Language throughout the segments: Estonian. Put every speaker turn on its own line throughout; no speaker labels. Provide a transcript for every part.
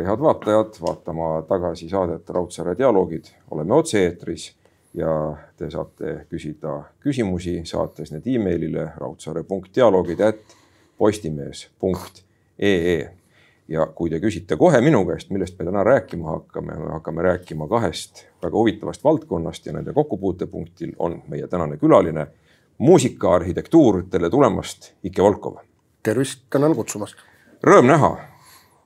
tere, head vaatajad, vaatama tagasi saadet Raudsaare dialoogid, oleme otse-eetris ja te saate küsida küsimusi, saates need emailile raudsaare.dialoogid at postimees.ee. ja kui te küsite kohe minu käest, millest me täna rääkima hakkame, me hakkame rääkima kahest väga huvitavast valdkonnast ja nende kokkupuutepunktil on meie tänane külaline, muusikaarhitektuur, tere tulemast, Ike Volkov.
tervist, tänan kutsumast.
Rõõm näha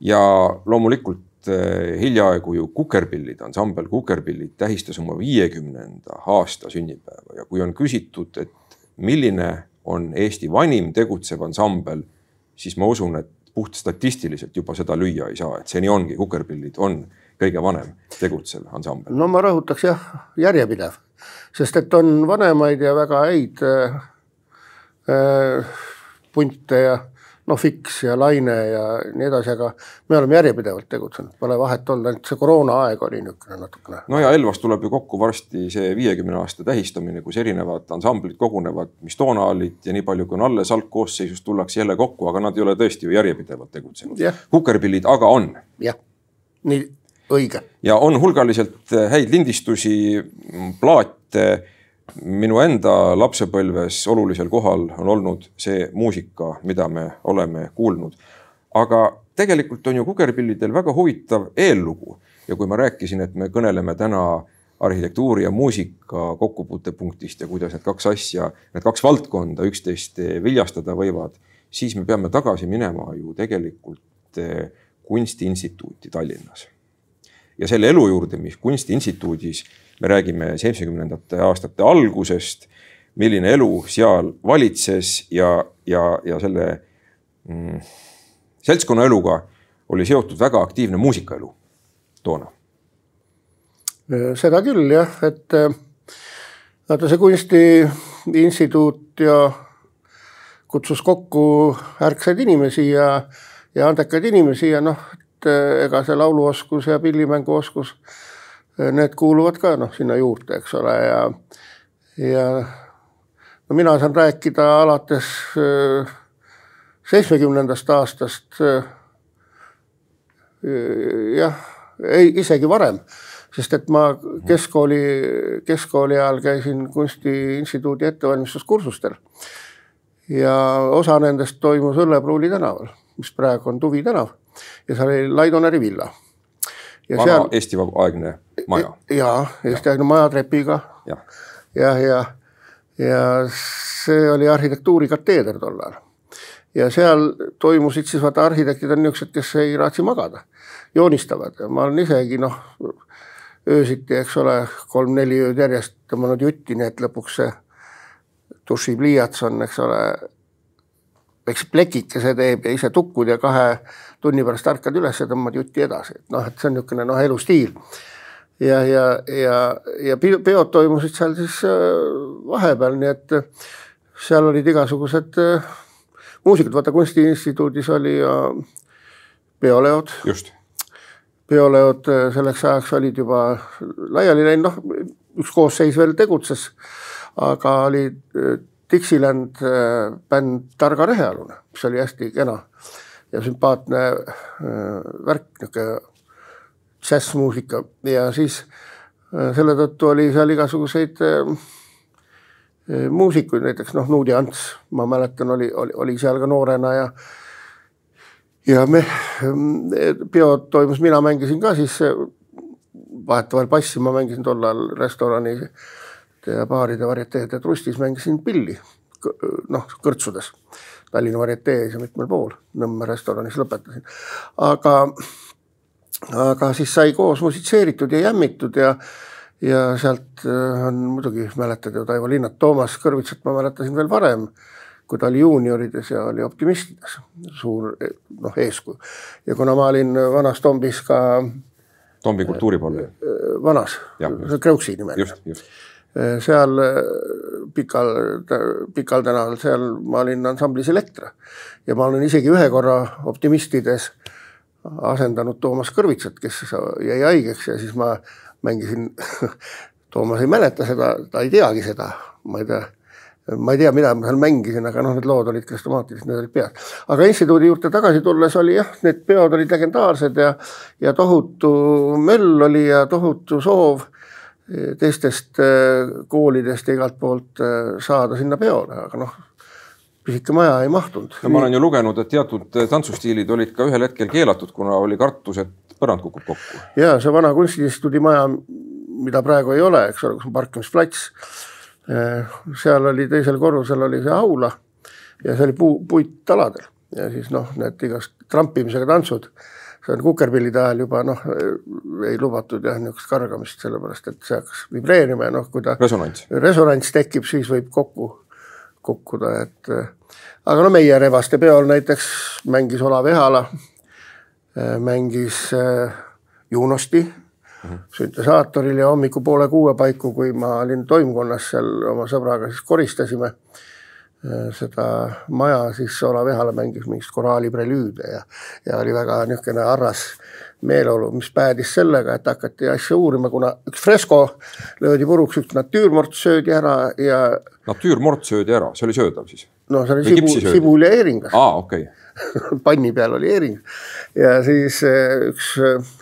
ja loomulikult eh, hiljaaegu ju Kukerpillid, ansambel Kukerpillid tähistas oma viiekümnenda aasta sünnipäeva ja kui on küsitud, et milline on Eesti vanim tegutsev ansambel, siis ma usun, et puht statistiliselt juba seda lüüa ei saa, et see nii ongi, Kukerpillid on kõige vanem tegutsev ansambel.
no ma rõhutaks jah, järjepidev, sest et on vanemaid ja väga häid äh, punte ja noh, Fiks ja Laine ja nii edasi, aga me oleme järjepidevalt tegutsenud, pole vahet olnud, ainult see koroonaaeg oli niisugune natukene.
no ja Elvas tuleb ju kokku varsti see viiekümne aasta tähistamine, kus erinevad ansamblid kogunevad, mis toona olid ja nii palju, kui on alles algkoosseisus, tullakse jälle kokku, aga nad ei ole tõesti ju järjepidevalt tegutsenud. kukerpillid aga on.
jah, nii õige.
ja on hulgaliselt häid lindistusi, plaate minu enda lapsepõlves olulisel kohal on olnud see muusika, mida me oleme kuulnud. aga tegelikult on ju kukerpillidel väga huvitav eellugu ja kui ma rääkisin, et me kõneleme täna arhitektuuri ja muusika kokkupuutepunktist ja kuidas need kaks asja, need kaks valdkonda üksteist viljastada võivad, siis me peame tagasi minema ju tegelikult eh, Kunstiinstituuti Tallinnas. ja selle elu juurde, mis Kunstiinstituudis me räägime seitsmekümnendate aastate algusest, milline elu seal valitses ja, ja, ja selle mm, seltskonnaeluga oli seotud väga aktiivne muusikaelu toona.
seda küll jah, et äh, vaata see kunstiinstituut ja kutsus kokku ärksaid inimesi ja, ja andekaid inimesi ja noh, et äh, ega see lauluoskus ja pillimänguoskus need kuuluvad ka noh, sinna juurde, eks ole, ja, ja no mina saan rääkida alates äh, seitsmekümnendast aastast. Äh, jah, ei isegi varem, sest et ma keskkooli, keskkooli ajal käisin Kunstiinstituudi ettevalmistuskursustel. ja osa nendest toimus Õllepruuli tänaval, mis praegu on Tuvi tänav ja seal oli Laidoneri villa
vana seal, Eesti-aegne maja.
ja Eesti-aegne maja trepiga.
jah,
ja, ja, ja see oli arhitektuurikateeder tol ajal. ja seal toimusid siis vaata arhitektid on niisugused, kes ei raatsi magada, joonistavad ja ma olen isegi noh, öösiti, eks ole, kolm-neli ööd järjest tõmmanud jutti, nii et lõpuks see dušipliiats on, eks ole, eks plekikese teeb ja ise tukkud ja kahe tunni pärast ärkad üles ja tõmbad jutti edasi, et noh, et see on niisugune noh, elustiil. ja, ja, ja, ja peod toimusid seal siis äh, vahepeal, nii et äh, seal olid igasugused äh, muusikud, vaata Kunstiinstituudis oli peoleod.
just.
peoleod selleks ajaks olid juba laiali läinud, noh, üks koosseis veel tegutses, aga oli Dixieland bänd Targa Rehealune, mis oli hästi kena ja sümpaatne äh, värk, niisugune džässmuusika. Ja siis äh, selle tõttu oli seal igasuguseid äh, muusikuid, näiteks noh, Nuudi Ants, ma mäletan, oli, oli, oli seal ka noorena ja ja me, peo toimus, mina mängisin ka siis vahetevahel bassi, ma mängisin tol ajal restorani ja baaride varieteede trustis mängisin pilli, noh, kõrtsudes Tallinna Varietees ja mitmel pool, Nõmme restoranis lõpetasin. aga, aga siis sai koos musitseeritud ja jämmitud ja, ja sealt äh, on muidugi mäletad ju Taivo Linnat, Toomas Kõrvitsat ma mäletasin veel varem, kui ta oli juuniorides ja oli optimistides, suur noh, eeskuju. ja kuna ma olin vanas Tombis ka
Tombi kultuuripool.
vanas, Kreuksi nimeline. Eh, seal eh, pikal, Pikal tänaval, seal ma olin ansamblis Elektra. Ja ma olen isegi ühe korra Optimistides asendanud Toomas Kõrvitsat, kes jäi haigeks ja siis ma mängisin Toomas ei mäleta seda, ta ei teagi seda, ma ei tea, ma ei tea, mida ma seal mängisin, aga noh, need lood olid krestomaatilised, need olid peas. aga instituudi juurde tagasi tulles oli jah, need peod olid legendaarsed ja, ja tohutu möll oli ja tohutu soov teistest eh, koolidest ja igalt poolt eh, saada sinna peole, aga noh, pisike maja ei mahtunud.
no ma olen ju lugenud, et teatud tantsustiilid olid ka ühel hetkel keelatud, kuna oli kartus, et põrand kukub kokku.
ja see vana kunstiinstituudi maja, mida praegu ei ole, eks ole, kus on parkimisplats seal oli teisel korrusel oli see aula ja see oli puu, puittaladel ja siis noh, need igast trampimisega tantsud, see on kukerpillide ajal juba noh, ei lubatud jah, niisugust kargamist, sellepärast et see hakkas vibreerima ja noh, kui ta
resonants,
resonants tekib, siis võib kokku kukkuda, et aga no meie Revaste peol näiteks mängis Olav Ehala, eh, mängis eh, Junosti süntesaatoril ja hommikupoole kuue paiku, kui ma olin toimkonnas seal oma sõbraga, siis koristasime. äh, seda maja, siis Olav Ehala mängis mingit koraali prelüüde ja, ja oli väga niisugune arras meeleolu, mis päädis sellega, et hakati asja uurima, kuna üks fresko löödi puruks, üks natüürmort söödi ära ja.
natüürmort söödi ära, see oli söödav siis?
no see oli sibu, sibul ja eeringas.
aa, okei
okay. panni peal oli eering ja siis äh, üks äh,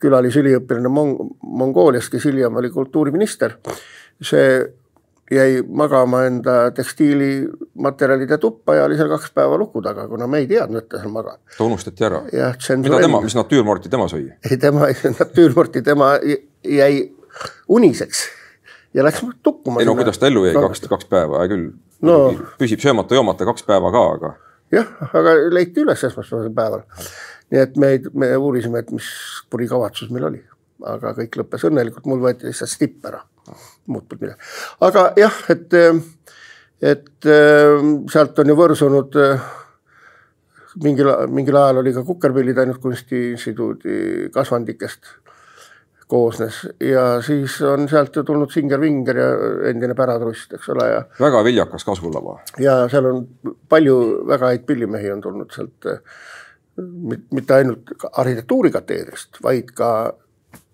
külalisüliõpilane Mong-, Mongooliast, kes hiljem oli kultuuriminister. see jäi magama enda tekstiilimaterjalide tuppa ja oli seal kaks päeva luku taga, kuna me ei teadnud, et ta seal magab.
ta unustati ära? mida tema, mis natüürmorti tema sõi?
ei, tema, natüürmorti tema jäi uniseks ja läks tukkuma.
ei no kuidas ta ellu jäi kaks, kaks päeva, hea küll no.. püsib söömata-joomata kaks päeva ka, aga.
jah, aga leiti üles esmaspäevasel päeval nii et me, me uurisime, et mis puri kavatsus meil oli, aga kõik lõppes õnnelikult, mul võeti lihtsalt stipp ära, muud polnud midagi. aga jah, et, et sealt on ju võrsunud mingil, mingil ajal oli ka kukerpillid ainult Kunstiinstituudi kasvandikest koosnes ja siis on sealt ju tulnud Singer-Vinger ja endine Päratrust, eks ole, ja.
väga viljakas kasvulava.
ja seal on palju väga häid pillimehi on tulnud sealt mitte ainult arhitektuurikateedrist, vaid ka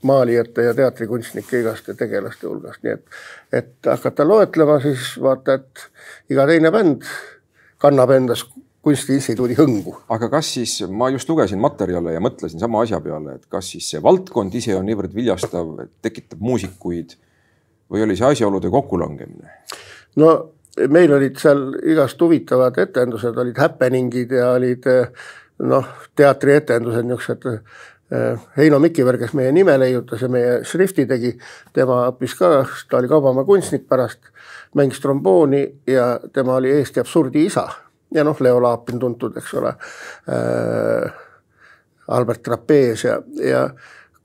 maalijate ja teatrikunstnike igaste tegelaste hulgast, nii et, et hakata loetlema, siis vaata, et iga teine bänd kannab endas kunstiinstituudi hõngu.
aga kas siis, ma just lugesin materjale ja mõtlesin sama asja peale, et kas siis see valdkond ise on niivõrd viljastav, tekitab muusikuid või oli see asjaolude kokkulangemine?
no meil olid seal igast huvitavad etendused, olid happening'id ja olid noh, teatrietendused niisugused. Eh, Heino Mikiver, kes meie nime leiutas ja meie šrifti tegi, tema õppis ka, ta oli Kaubamäe kunstnik pärast, mängis trombooni ja tema oli Eesti absurdi isa ja noh, Leo Laapin tuntud, eks ole äh,. Albert Trapez ja, ja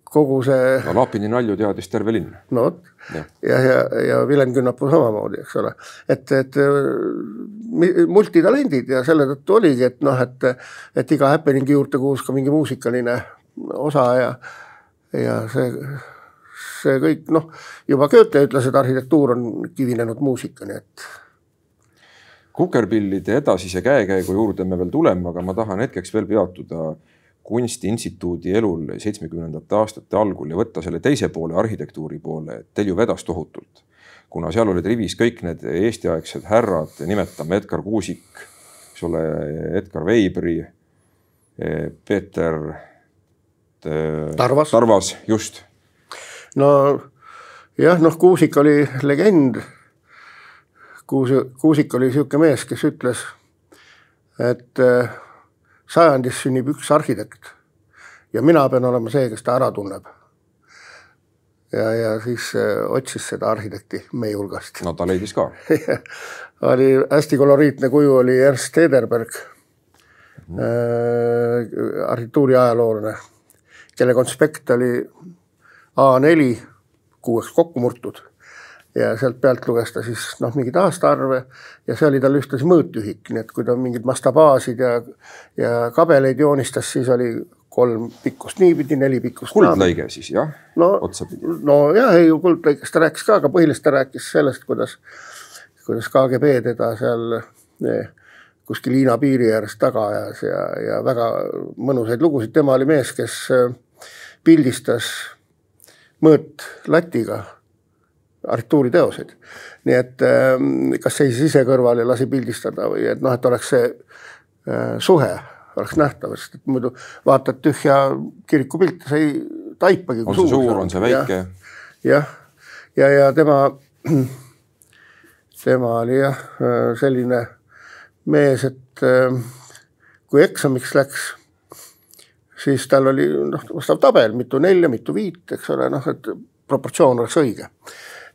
kogu see.
no Laapini nalju teadis terve linn.
no vot ja, ja, ja, ja Vilen Künnapuu samamoodi, eks ole, et, et äh, multitalendid ja selle tõttu oligi, et noh, et, et iga happening'i juurde kuulus ka mingi muusikaline osa ja, ja see, see kõik noh, juba Goethe ütles, et arhitektuur on kivinenud muusika, nii et
kukerpillide edasise käekäigu juurde me veel tuleme, aga ma tahan hetkeks veel peatuda kunstiinstituudi elul seitsmekümnendate aastate algul ja võtta selle teise poole, arhitektuuri poole, et teil ju vedas tohutult. kuna seal olid rivis kõik need eestiaegsed härrad, nimetame Edgar Kuusik, eks ole, Edgar Veibri, Peeter
Tarvas,
Tarvas, just.
no jah, noh, Kuusik oli legend. Kuus, Kuusik oli niisugune mees, kes ütles, et äh, sajandis sünnib üks arhitekt ja mina pean olema see, kes ta ära tunneb. ja, ja siis äh, otsis seda arhitekti meie hulgast.
no ta leidis ka
oli hästi koloriitne kuju oli Ernst Tederberg mm, -hmm. äh, arhitektuuri ajaloolane, kelle konspekt oli A4 kuueks kokku murtud ja sealt pealt luges ta siis noh, mingeid aastaarve ja see oli tal ühtlasi mõõtühik, nii et kui ta mingid mastabaasid ja, ja kabeleid joonistas, siis oli kolm pikkust niipidi, neli pikkust.
kuldlõige siis jah
no,, otsapidi. nojah, ei kuldlõigest ta rääkis ka, aga põhiliselt ta rääkis sellest, kuidas, kuidas KGB teda seal eh, kuskil Hiina piiri ääres taga ajas ja, ja väga mõnusaid lugusid, tema oli mees, kes eh, pildistas mõõtlatiga arhitektuuriteoseid. nii et ähm, kas seisis ise kõrval ja lasi pildistada või et noh, et oleks see äh, suhe oleks nähtav, sest et muidu vaatad tühja kirikupilte, sa ei taipagi.
on see suur, on see väike?
jah, ja, ja, ja tema, tema oli jah selline mees, et äh, kui eksamiks läks, siis tal oli noh, vastav tabel, mitu nelja, mitu viit, eks ole, noh, et proportsioon oleks õige.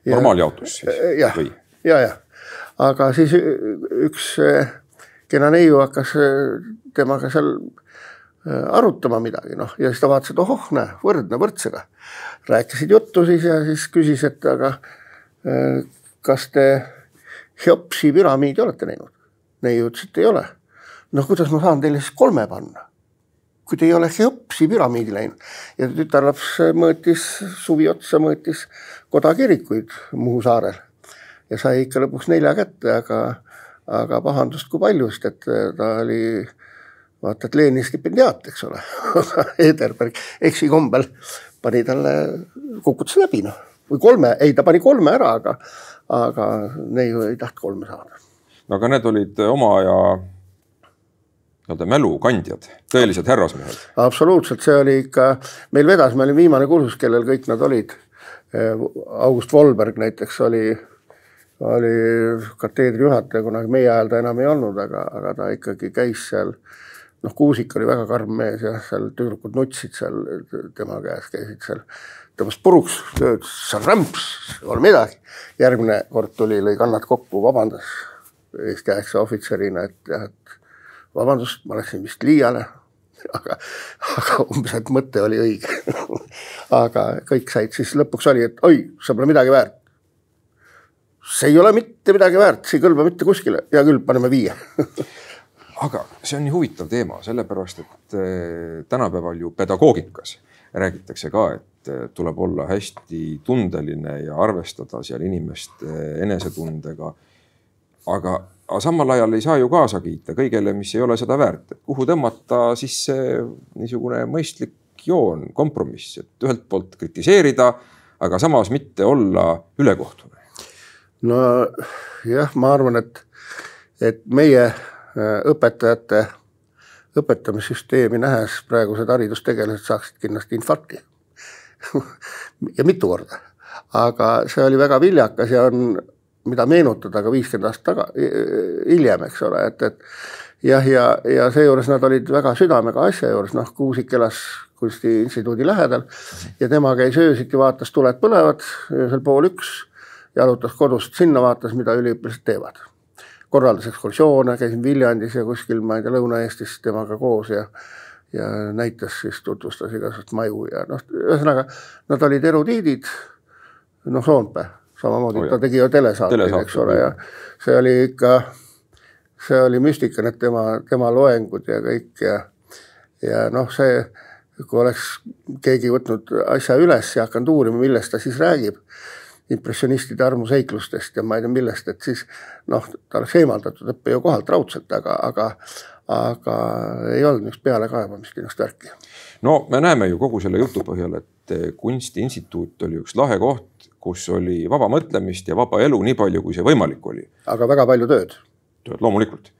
normaaljaotus siis?
jah, ja, ja, aga siis üks äh, kena neiu hakkas äh, temaga seal arutama midagi, noh, ja siis ta vaatas, et ohoh, näe, võrdne võrdsega. rääkisid juttu siis ja siis küsis, et aga kas te Cheopsi püramiidi olete näinud? neiu ütles, et ei ole. noh, kuidas ma saan teile siis kolme panna? Kui te ei ole Cheopsi püramiidi läinud. Ja tütarlaps mõõtis suvi otsa, mõõtis kodakirikuid Muhu saarel. Ja sai ikka lõpuks nelja kätte, aga, aga pahandust kui palju, sest et ta oli vaata, et Lenini stipendiaat, eks ole Ederberg eksikombel pani talle, kukutas läbi noh, või kolme, ei, ta pani kolme ära, aga, aga neiu ei tahtnud kolme saada.
No aga need olid oma aja nii-öelda mälukandjad, tõelised härrasmehed.
absoluutselt, see oli ikka, meil vedas, ma olin viimane kursus, kellel kõik nad olid. August Volberg näiteks oli, oli kateedri juhataja, kunagi meie ajal ta enam ei olnud, aga, aga ta ikkagi käis seal. noh, Kuusik oli väga karm mees ja seal tüdrukud nutsid seal tema käes, käisid seal tõmbas puruks, sa rämps, pole midagi. järgmine kord tuli, lõi kannad kokku, vabandas Eesti-aegse ohvitserina, et jah, et vabandust, ma läksin vist liiale. aga, aga umbes, et mõte oli õige aga kõik said siis lõpuks oli, et oi, sa pole midagi väärt. see ei ole mitte midagi väärt, see ei kõlba mitte kuskile, hea küll, paneme viie
aga see on nii huvitav teema, sellepärast et eh, tänapäeval ju pedagoogikas räägitakse ka, et eh, tuleb olla hästi tundeline ja arvestada seal inimeste enesetundega aga, aga samal ajal ei saa ju kaasa kiita kõigele, mis ei ole seda väärt, et kuhu tõmmata siis see niisugune mõistlik joon, kompromiss, et ühelt poolt kritiseerida, aga samas mitte olla ülekohtune.
no jah, ma arvan, et, et meie äh, õpetajate õpetamissüsteemi nähes praegused haridustegelased saaksid kindlasti infarkti ja mitu korda. aga see oli väga viljakas ja on mida meenutada ka viiskümmend aastat taga, hiljem, eks ole, et, et jah, ja, ja seejuures nad olid väga südamega asja juures, noh, Kuusik elas kunstiinstituudi lähedal ja tema käis öösiti, vaatas, tuled põlevad, öösel pool üks, jalutas kodust sinna, vaatas, mida üliõpilased teevad. korraldas ekskursioone, käisin Viljandis ja kuskil, ma ei tea, Lõuna-Eestis temaga koos ja ja näitas siis, tutvustas igasugust maju ja noh, ühesõnaga nad olid erudiidid, noh, Soompea samamoodi oh, ta tegi ju telesaateid, eks ole, ja see oli ikka, see oli müstika, need tema, tema loengud ja kõik ja, ja noh, see, kui oleks keegi võtnud asja üles ja hakanud uurima, millest ta siis räägib, impressionistide armuseiklustest ja ma ei tea millest, et siis noh, ta oleks eemaldatud õppejõu kohalt raudselt, aga, aga aga ei olnud niisugust pealekaebamist, niisugust värki.
no me näeme ju kogu selle jutu põhjal, et Kunstiinstituut oli üks lahe koht, kus oli vaba mõtlemist ja vaba elu nii palju, kui see võimalik oli.
aga väga palju tööd.
tööd loomulikult,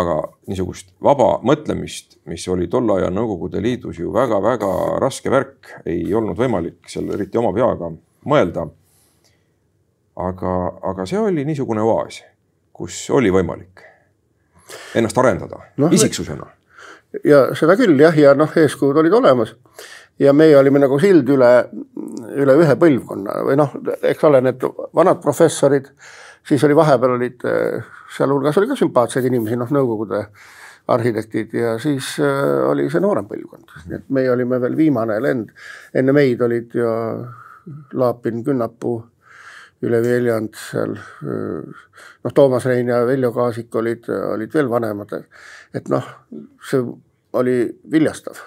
aga niisugust vaba mõtlemist, mis oli tolle aja Nõukogude Liidus ju väga-väga raske värk, ei olnud võimalik seal eriti oma peaga mõelda. aga, aga see oli niisugune oaas, kus oli võimalik ennast arendada no, isiksusena.
ja seda küll jah, ja noh, eeskujud olid olemas ja meie olime nagu sild üle, üle ühe põlvkonna või noh, eks ole, need vanad professorid, siis oli vahepeal olid, sealhulgas oli ka sümpaatseid inimesi, noh, Nõukogude arhitektid ja siis äh, oli see noorem põlvkond, et meie olime veel viimane lend. enne meid olid ju Laapin, Künnapuu, Üle Viljand seal noh, Toomas Rein ja Veljo Kaasik olid, olid veel vanemad. et noh, see oli viljastav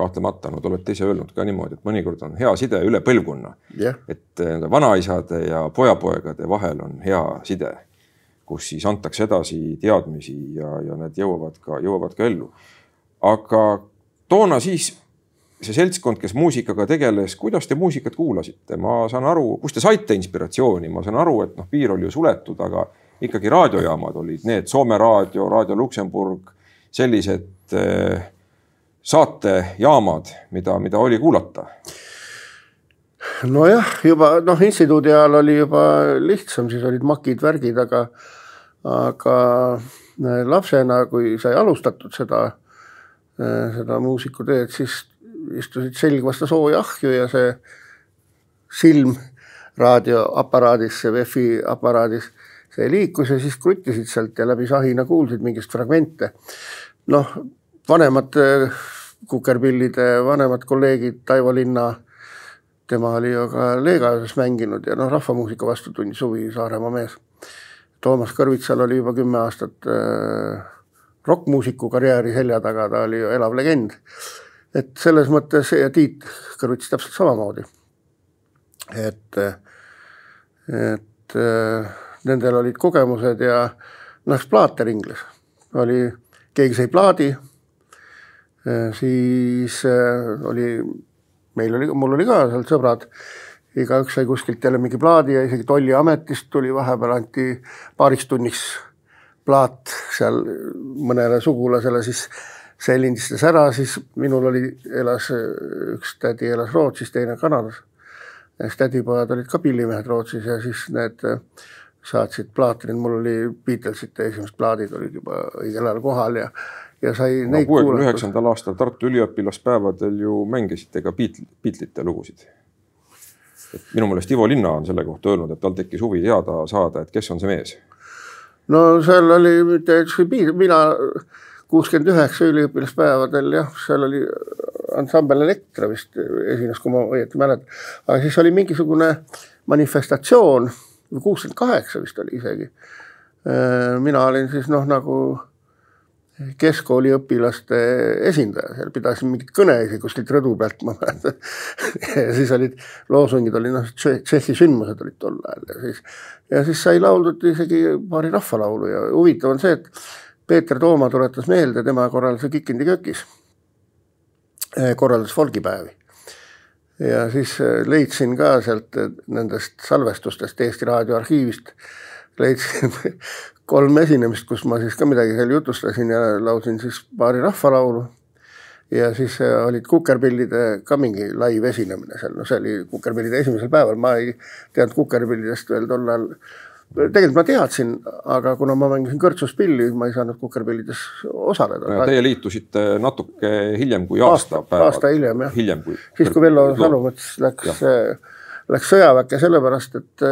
kahtlemata, no te olete ise öelnud ka niimoodi, et mõnikord on hea side üle põlvkonna. Yeah.. et eh, vanaisade ja pojapoegade vahel on hea side, kus siis antakse edasi teadmisi ja, ja need jõuavad ka, jõuavad ka ellu. aga toona siis see seltskond, kes muusikaga tegeles, kuidas te muusikat kuulasite, ma saan aru, kust te saite inspiratsiooni, ma saan aru, et noh, piir oli ju suletud, aga ikkagi raadiojaamad olid need Soome raadio, Raadio Luksemburg, sellised äh, saatejaamad, mida, mida oli kuulata
nojah, juba noh, instituudi ajal oli juba lihtsam, siis olid makid, värgid, aga, aga äh, lapsena, kui sai alustatud seda, äh, seda muusikuteed, siis istusid selg vastu sooja ahju ja see silm raadioaparaadis, see VEF-i aparaadis, see liikus ja siis kruttisid sealt ja läbi sahina kuulsid mingist fragmente. noh, vanemad äh, kukerpillide vanemad kolleegid Taivo Linna tema oli ju ka Leegases mänginud ja noh, rahvamuusika vastu tundis huvi Saaremaa mees. Toomas Kõrvitsal oli juba kümme aastat äh, rokkmuusiku karjääri selja taga, ta oli ju elav legend. et selles mõttes ja Tiit Kõrvits täpselt samamoodi. et, et äh, nendel olid kogemused ja noh, plaate ringles, oli, keegi sai plaadi siis äh, oli meil oli, mul oli ka seal sõbrad, igaüks sai kuskilt jälle mingi plaadi ja isegi tolliametist tuli vahepeal anti paariks tunniks plaat seal mõnele sugulasele, siis see lindistas ära, siis minul oli, elas üks tädi elas Rootsis, teine Kanadas. siis tädipojad olid ka pillimehed Rootsis ja siis need saatsid plaati, mul oli Beatlesite esimesed plaadid olid juba õigel ajal kohal ja ja sai
no, neid kuuekümne üheksandal aastal Tartu üliõpilaspäevadel ju mängisite ka Beatl-, Beatlesite lugusid. et minu meelest Ivo Linna on selle kohta öelnud, et tal tekkis huvi teada saada, et kes on see mees.
no seal oli mitte üks mina kuuskümmend üheksa üliõpilaspäevadel jah, seal oli ansambel Elektra vist esines, kui ma õieti mäletan, aga siis oli mingisugune manifestatsioon, kuuskümmend kaheksa vist oli isegi. mina olin siis noh, nagu keskkooliõpilaste esindaja, seal pidasin mingit kõneisi kuskilt rõdu pealt, ma mäletan. Ja siis olid loosungid olid noh, Tšehhi sündmused olid tol ajal. Ja siis, ja siis sai lauldud isegi paari rahvalaulu. Ja huvitav on see, et Peeter Tooma tuletas meelde, tema korraldas Kikindi kökis, eh, korraldas folgipäevi. Ja siis eh, leidsin ka sealt eh, nendest salvestustest Eesti Raadio arhiivist leidsin kolm esinemist, kus ma siis ka midagi seal jutustasin ja laulsin siis paari rahvalaulu. ja siis äh, olid Kukerpillide ka mingi live esinemine seal, no see oli Kukerpillide esimesel päeval, ma ei teadnud Kukerpillidest veel tol ajal. Tegelikult ma teadsin, aga kuna ma mängisin kõrtsus pilli, ma ei saanud Kukerpillides osaleda.
Teie liitusite natuke hiljem kui aasta,
aasta. aasta hiljem jah.
hiljem kui.
siis, kui Vello Salumets läks, läks sõjaväkke sellepärast, et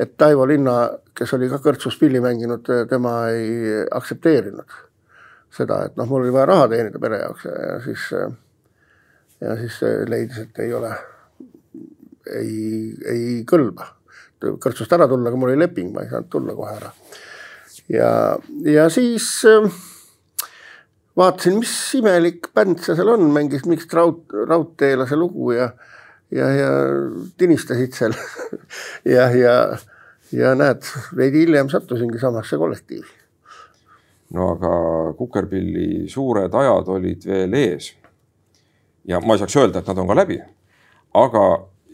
et Taivo Linna, kes oli ka kõrtsus pilli mänginud, tema ei aktsepteerinud seda, et noh, mul oli vaja raha teenida pere jaoks ja, ja siis ja siis leidis, et ei ole, ei, ei kõlba kõrtsust ära tulla, aga mul oli leping, ma ei saanud tulla kohe ära. ja, ja siis vaatasin, mis imelik bänd see seal on, mängis mingit raud, raudteelase lugu ja ja, ja tinistasid seal ja, ja, ja näed, veidi hiljem sattusingi samasse kollektiivi.
no aga Kukerpilli suured ajad olid veel ees. ja ma ei saaks öelda, et nad on ka läbi, aga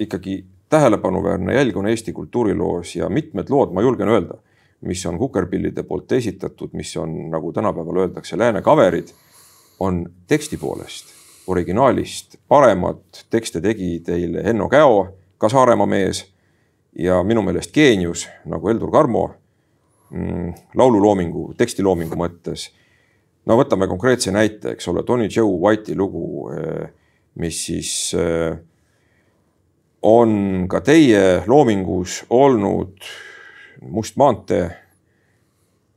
ikkagi tähelepanuväärne jälg on Eesti kultuuriloos ja mitmed lood, ma julgen öelda, mis on Kukerpillide poolt esitatud, mis on, nagu tänapäeval öeldakse, lääne cover'id, on teksti poolest originaalist paremat tekste tegi teil Henno Käo, ka Saaremaa mees ja minu meelest geenius nagu Heldur Karmo mm, laululoomingu, tekstiloomingu mõttes. no võtame konkreetse näite, eks ole, Tony Joe White'i lugu, eh, mis siis eh, on ka teie loomingus olnud Must maantee.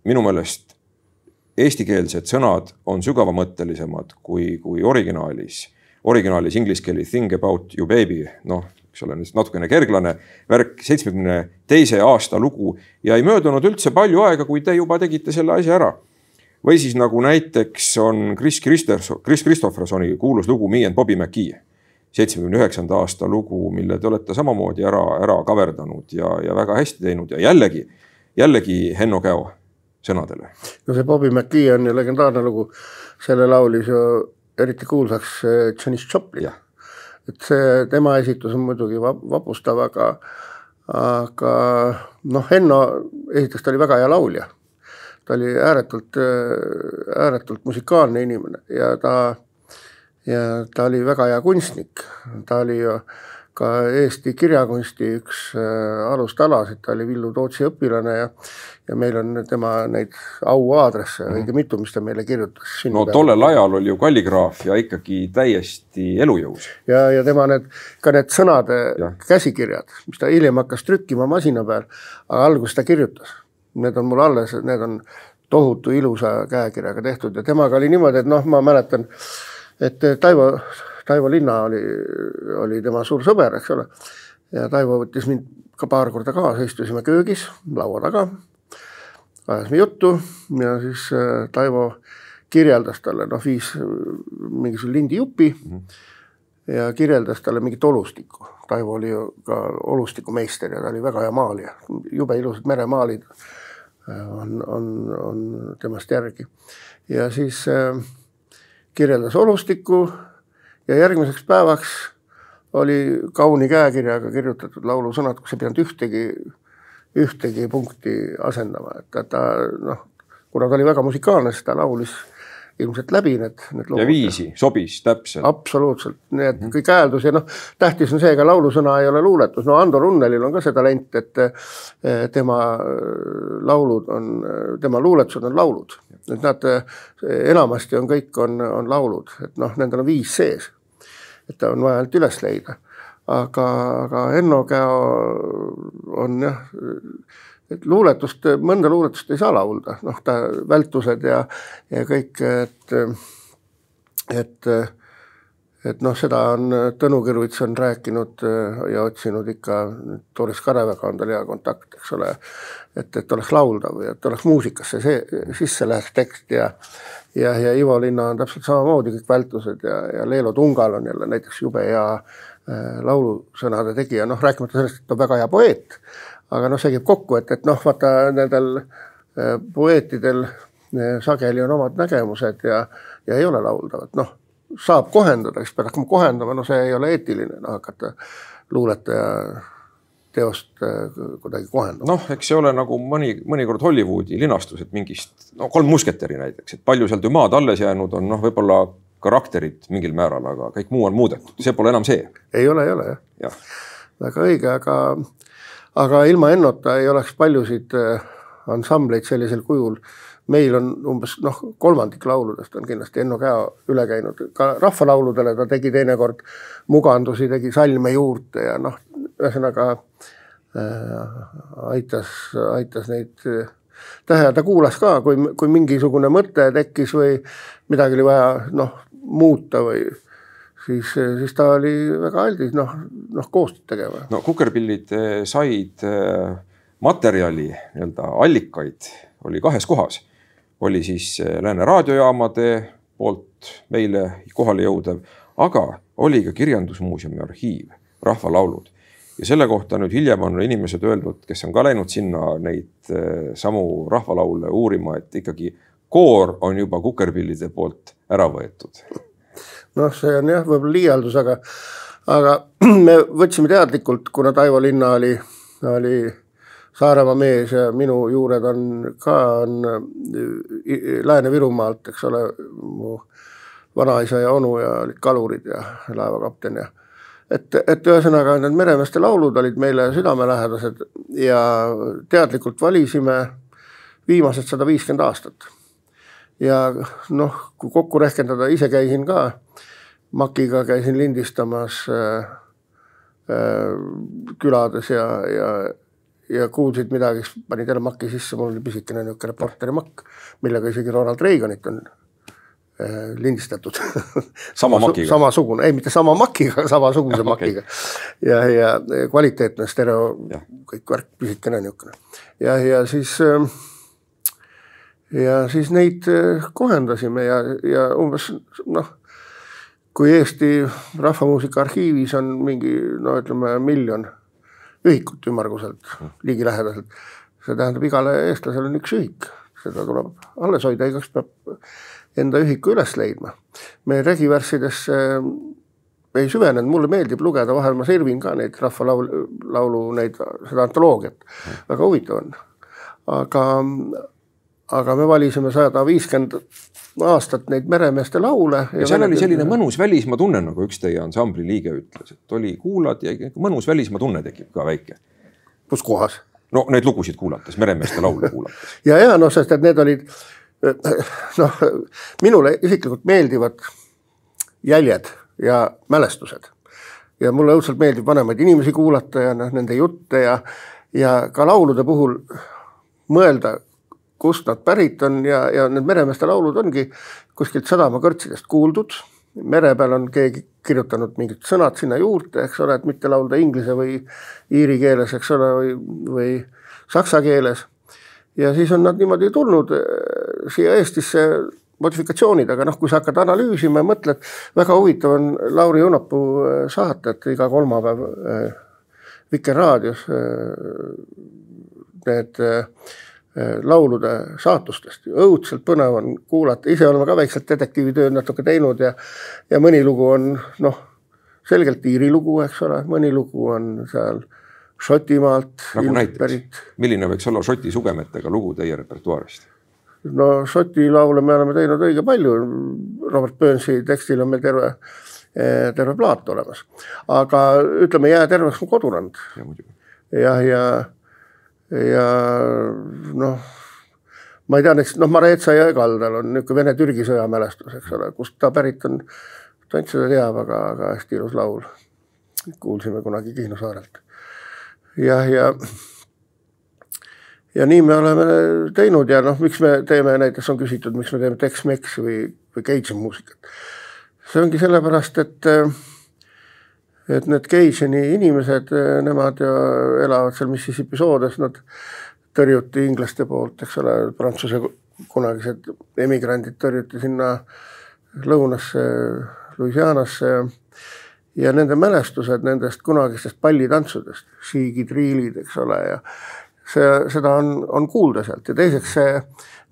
minu meelest eestikeelsed sõnad on sügavamõttelisemad kui, kui originaalis. originaalis inglise keeli think about you baby, noh, eks ole, natukene kerglane värk, seitsmekümne teise aasta lugu ja ei möödunud üldse palju aega, kui te juba tegite selle asja ära. või siis nagu näiteks on Chris Christerson, Chris Christophersoni kuulus lugu Me and Bobby McGee seitsmekümne üheksanda aasta lugu, mille te olete samamoodi ära, ära kaverdanud ja, ja väga hästi teinud ja jällegi, jällegi Henno Käo sõnadele.
no see Bobby McGee on ju legendaarne lugu, selle laulis ju eriti kuulsaks äh, Janis Joplin. et see tema esitus on muidugi vap- vapustav, aga, aga noh, Henno esiteks ta oli väga hea laulja. ta oli ääretult, ääretult musikaalne inimene ja ta, ja ta oli väga hea kunstnik. ta oli ka Eesti kirjakunsti üks äh, alustalasid, ta oli Villu Tootsi õpilane ja ja meil on tema neid auaadresse õige mitu, mis ta meile kirjutas.
no tollel ajal oli ju kalligraafia ikkagi täiesti elujõus.
ja, ja tema need, ka need sõnade
Jah.
käsikirjad, mis ta hiljem hakkas trükkima masina peal, aga alguses ta kirjutas. Need on mul alles, need on tohutu ilusa käekirjaga tehtud ja temaga oli niimoodi, et noh, ma mäletan, et Taivo, Taivo Linna oli, oli tema suur sõber, eks ole. ja Taivo võttis mind ka paar korda kaasa, istusime köögis laua taga, ajasime juttu ja siis äh, Taivo kirjeldas talle, noh viis äh, mingisuguse lindijupi mm. -hmm ja kirjeldas talle mingit olustikku. Taivo oli ju ka olustikumeister ja ta oli väga hea maalija, jube ilusad meremaalid on, on, on temast järgi. ja siis äh, kirjeldas olustikku ja järgmiseks päevaks oli kauni käekirjaga kirjutatud laulusõnad, kus ei pidanud ühtegi, ühtegi punkti asendama, et ta, ta noh, kuna ta oli väga musikaalne, siis ta laulis ilmselt läbi need, need
ja viisi sobis täpselt.
absoluutselt, nii et kõik hääldus ja noh, tähtis on see, ega laulusõna ei ole luuletus, no Ando Runnelil on ka see talent, et eh, tema eh, laulud on, tema luuletused on laulud, et nad eh, enamasti on kõik on, on laulud, et noh, nendel on viis sees. et ta on vaja ainult üles leida, aga, aga Enno Käo on jah et luuletust, mõnda luuletust ei saa laulda, noh ta vältused ja, ja kõik, et, et, et noh, seda on Tõnu Kõrvits on rääkinud äh, ja otsinud ikka, Doris Kareväega on tal hea kontakt, eks ole. et, et oleks lauldav ja et oleks muusikasse see sisse läheks tekst ja ja, ja Ivo Linna on täpselt samamoodi kõik vältused ja, ja Leelo Tungal on jälle näiteks jube hea äh, laulusõnade tegija, noh rääkimata sellest, et ta on väga hea poeet aga noh, see käib kokku, et, et noh, vaata nendel äh, poeetidel äh, sageli on omad nägemused ja, ja ei ole lauldavad, noh saab kohendada, siis pead hakkama kohendama, no see ei ole eetiline, noh hakata luuletaja teost äh, kuidagi kohendama.
noh, eks see ole nagu mõni, mõnikord Hollywoodi linastused mingist, no Kolm musketäri näiteks, et palju seal Dumaad alles jäänud on, noh, võib-olla karakterid mingil määral, aga kõik muu on muudetud, see pole enam see,
ei ole, ei ole jah
jah.
väga õige, aga, aga ilma Ennota ei oleks paljusid äh, ansambleid sellisel kujul. meil on umbes noh, kolmandik lauludest on kindlasti Enno Käo üle käinud, ka rahvalauludele ta tegi teinekord mugandusi, tegi salme juurde ja noh, ühesõnaga äh, aitas, aitas neid äh, ja ta kuulas ka, kui, kui mingisugune mõte tekkis või midagi oli vaja noh, muuta või siis, siis ta oli väga aldis noh, noh koostööd tegema.
no kukerpillid eh, said eh, materjali nii-öelda allikaid oli kahes kohas, oli siis eh, Lääne raadiojaamade poolt meile kohale jõudev, aga oli ka Kirjandusmuuseumi arhiiv, rahvalaulud ja selle kohta nüüd hiljem on inimesed öelnud, kes on ka läinud sinna neid eh, samu rahvalaule uurima, et ikkagi koor on juba kukerpillide poolt ära võetud.
noh, see on jah, võib-olla liialdus, aga, aga me võtsime teadlikult, kuna Taivo Linna oli, oli Saaremaa mees ja minu juured on ka on äh, Lääne-Virumaalt, eks ole, mu vanaisa ja onu ja olid kalurid ja laevakapten ja et, et ühesõnaga need meremeeste laulud olid meile südamelähedased ja teadlikult valisime viimased sada viiskümmend aastat. Ja noh, kui kokku rehkendada, ise käisin ka Makiga käisin lindistamas äh, äh, külades ja, ja, ja kuulsid midagi, siis panid jälle Maki sisse, mul oli pisikene niisugune reporteri makk, millega isegi Ronald Reaganit on äh, lindistatud.
Sama makiga?
samasugune, ei mitte sama makiga, samasuguse
Okei.
makiga ja, ja kvaliteetne stereo kõik värk, pisikene niisugune ja, ja siis äh, ja siis neid äh, kohendasime ja, ja umbes noh, kui Eesti Rahvamuusika Arhiivis on mingi no ütleme miljon ühikut ümmarguselt ligilähedaselt, see tähendab igale eestlasele on üks ühik, seda tuleb alles hoida, igaüks peab enda ühiku üles leidma. me regivärsidesse ei süvenenud, mulle meeldib lugeda, vahel ma sirvin ka neid rahvalaulu, laulu neid, seda antoloogiat, väga huvitav on. aga, aga me valisime sada viiskümmend aastat neid meremeeste laule.
ja seal oli selline mõnus välismaa tunne, nagu üks teie ansambli liige ütles, et oli, kuulad ja mõnus välismaa tunne tekib ka väike.
kus kohas?
no neid lugusid kuulates, meremeeste laule kuulates.
ja, ja noh, sest et need olid noh, minule isiklikult meeldivad jäljed ja mälestused. ja mulle õudselt meeldib vanemaid inimesi kuulata ja noh, nende jutte ja, ja ka laulude puhul mõelda, kust nad pärit on ja, ja need meremeeste laulud ongi kuskilt sadamakõrtsidest kuuldud. mere peal on keegi kirjutanud mingid sõnad sinna juurde, eks ole, et mitte laulda inglise või iiri keeles, eks ole, või, või saksa keeles. ja siis on nad niimoodi tulnud eh, siia Eestisse modifikatsioonid, aga noh, kui sa hakkad analüüsima ja mõtled, väga huvitav on Lauri Õunapuu äh, saated iga kolmapäev äh, Vikerraadios äh, need laulude saatustest. õudselt põnev on kuulata, ise oleme ka väikselt detektiivitööd natuke teinud ja, ja mõni lugu on noh, selgelt Iiri lugu, eks ole, mõni lugu on seal Šotimaalt.
nagu näiteks, milline võiks olla Šoti sugemetega lugu teie repertuaarist?
no Šoti laule me oleme teinud õige palju. Robert Burnsi tekstil on meil terve, eh, terve plaat olemas, aga ütleme, Jää terveks mu kodurand. jah, ja, ja, ja noh, ma ei tea, näiteks noh, Mareetsa jõe kaldal on niisugune Vene-Türgi sõjamälestus, eks ole, kust ta pärit on. tont seda teab, aga, aga hästi ilus laul. kuulsime kunagi Kihnu saarelt. jah, ja, ja ja nii me oleme teinud ja noh, miks me teeme, näiteks on küsitud, miks me teeme Tex-Mex või, või Cajun muusikat. see ongi sellepärast, et, et need Cajuни inimesed, nemad elavad seal Mississippi soodes, nad tõrjuti inglaste poolt, eks ole, Prantsuse kunagised emigrandid tõrjuti sinna lõunasse, Louisianasse ja nende mälestused nendest kunagistest pallitantsudest, šiigid, riilid, eks ole, ja see, seda on, on kuulda sealt. Ja teiseks see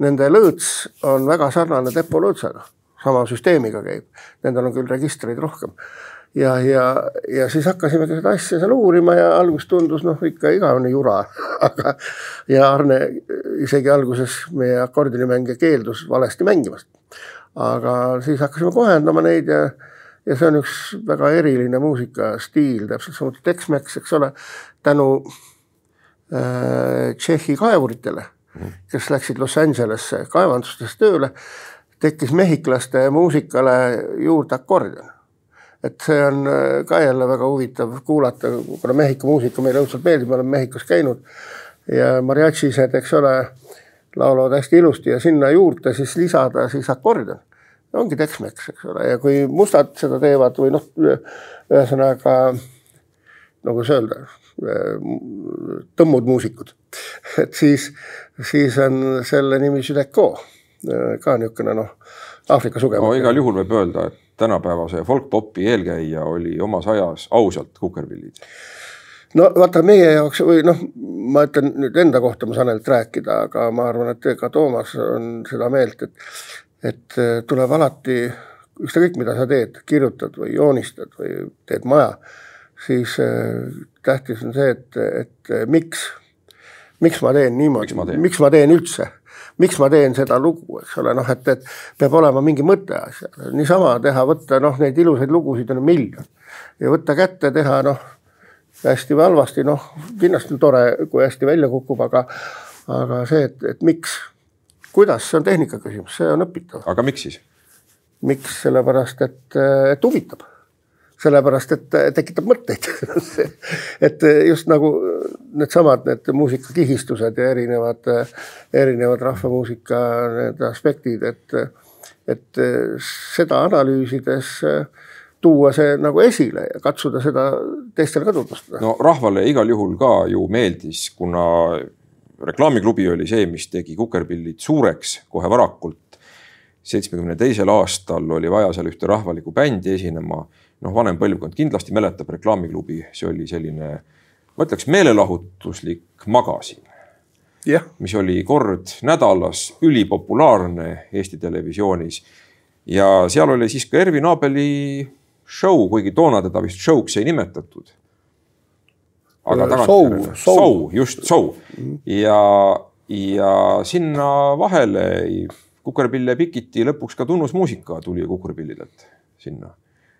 nende lõõts on väga sarnane Depo lõõtsaga, sama süsteemiga käib, nendel on küll registreid rohkem. Ja, ja, ja siis hakkasimegi seda asja seal uurima ja alguses tundus noh, ikka igavene jura, aga ja Arne isegi alguses meie akordionimänge keeldus valesti mängimast. aga siis hakkasime kohendama neid ja ja see on üks väga eriline muusikastiil, täpselt samuti Tex-Mex, eks ole, tänu Äh, Tšehhi kaevuritele, kes läksid Los Angelesse kaevandustes tööle, tekkis mehhiklaste muusikale juurde akordion. Et see on äh, ka jälle väga huvitav kuulata, kuna Mehhiko muusika meile õudselt meeldib, me oleme Mehhikos käinud ja mariachised, eks ole, laulavad hästi ilusti ja sinna juurde siis lisada siis akordion ongi Tex-Mex, eks ole, ja kui mustad seda teevad või noh, ühesõnaga nagu see öelda, tõmmud muusikud. et siis, siis on selle nimi Südeko, ka niisugune noh, Aafrika sugev.
no igal juhul võib öelda, et tänapäevase folk-popi eelkäija oli omas ajas ausalt Kukerpillid
no vaata meie jaoks või noh, ma ütlen nüüd enda kohta, ma saan ainult rääkida, aga ma arvan, et ka Toomas on seda meelt, et, et tuleb alati ükskõik, mida sa teed, kirjutad või joonistad või teed maja siis äh, tähtis on see, et, et äh, miks, miks ma teen niimoodi, miks ma teen üldse, miks ma teen seda lugu, eks ole, noh, et, et peab olema mingi mõte asjal, niisama teha, võtta noh, neid ilusaid lugusid on miljon ja võtta kätte, teha noh, hästi või halvasti, noh, kindlasti on tore, kui hästi välja kukub, aga, aga see, et, et miks, kuidas, see on tehnika küsimus, see on õpitav.
aga miks siis?
miks, sellepärast et, et huvitab sellepärast et tekitab mõtteid et just nagu needsamad need muusikakihistused ja erinevad, erinevad rahvamuusika need aspektid, et, et seda analüüsides tuua see nagu esile ja katsuda seda teistele ka tutvustada.
no rahvale igal juhul ka ju meeldis, kuna reklaamiklubi oli see, mis tegi Kukerpillid suureks kohe varakult. seitsmekümne teisel aastal oli vaja seal ühte rahvalikku bändi esinema noh, vanem põlvkond kindlasti mäletab reklaamiklubi, see oli selline, ma ütleks meelelahutuslik magasin.
jah,
mis oli kord nädalas ülipopulaarne Eesti Televisioonis. ja seal oli siis ka Ervin Abeli show, kuigi toona teda vist show'ks ei nimetatud. aga
Äh,
tagantjärele
show,,
just show ja, ja sinna vahele Kukerpille Pikiti lõpuks ka tunnusmuusika tuli Kukerpillidelt sinna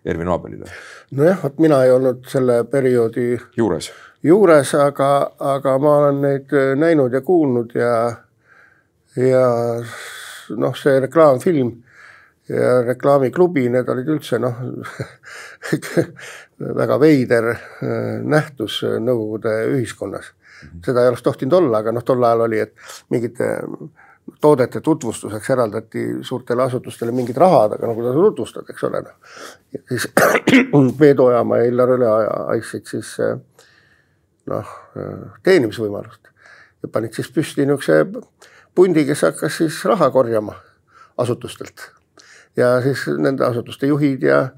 Ervin Abelile.
Nojah, vot mina ei olnud selle perioodi
juures.
juures, aga, aga ma olen neid äh, näinud ja kuulnud ja, ja noh, see reklaamfilm ja reklaamiklubi, need olid üldse noh, väga veider äh, nähtus äh, Nõukogude ühiskonnas. seda ei oleks tohtinud olla, aga noh, tol ajal oli, et mingite toodete tutvustuseks eraldati suurtele asutustele mingid rahad, aga no kuidas sa tutvustad, eks ole noh. siis Peedu Ojamaa ja Illar Üle andsid siis äh, noh, teenimisvõimalust ja panid siis püsti niisuguse pundi, kes hakkas siis raha korjama asutustelt. ja siis nende asutuste juhid ja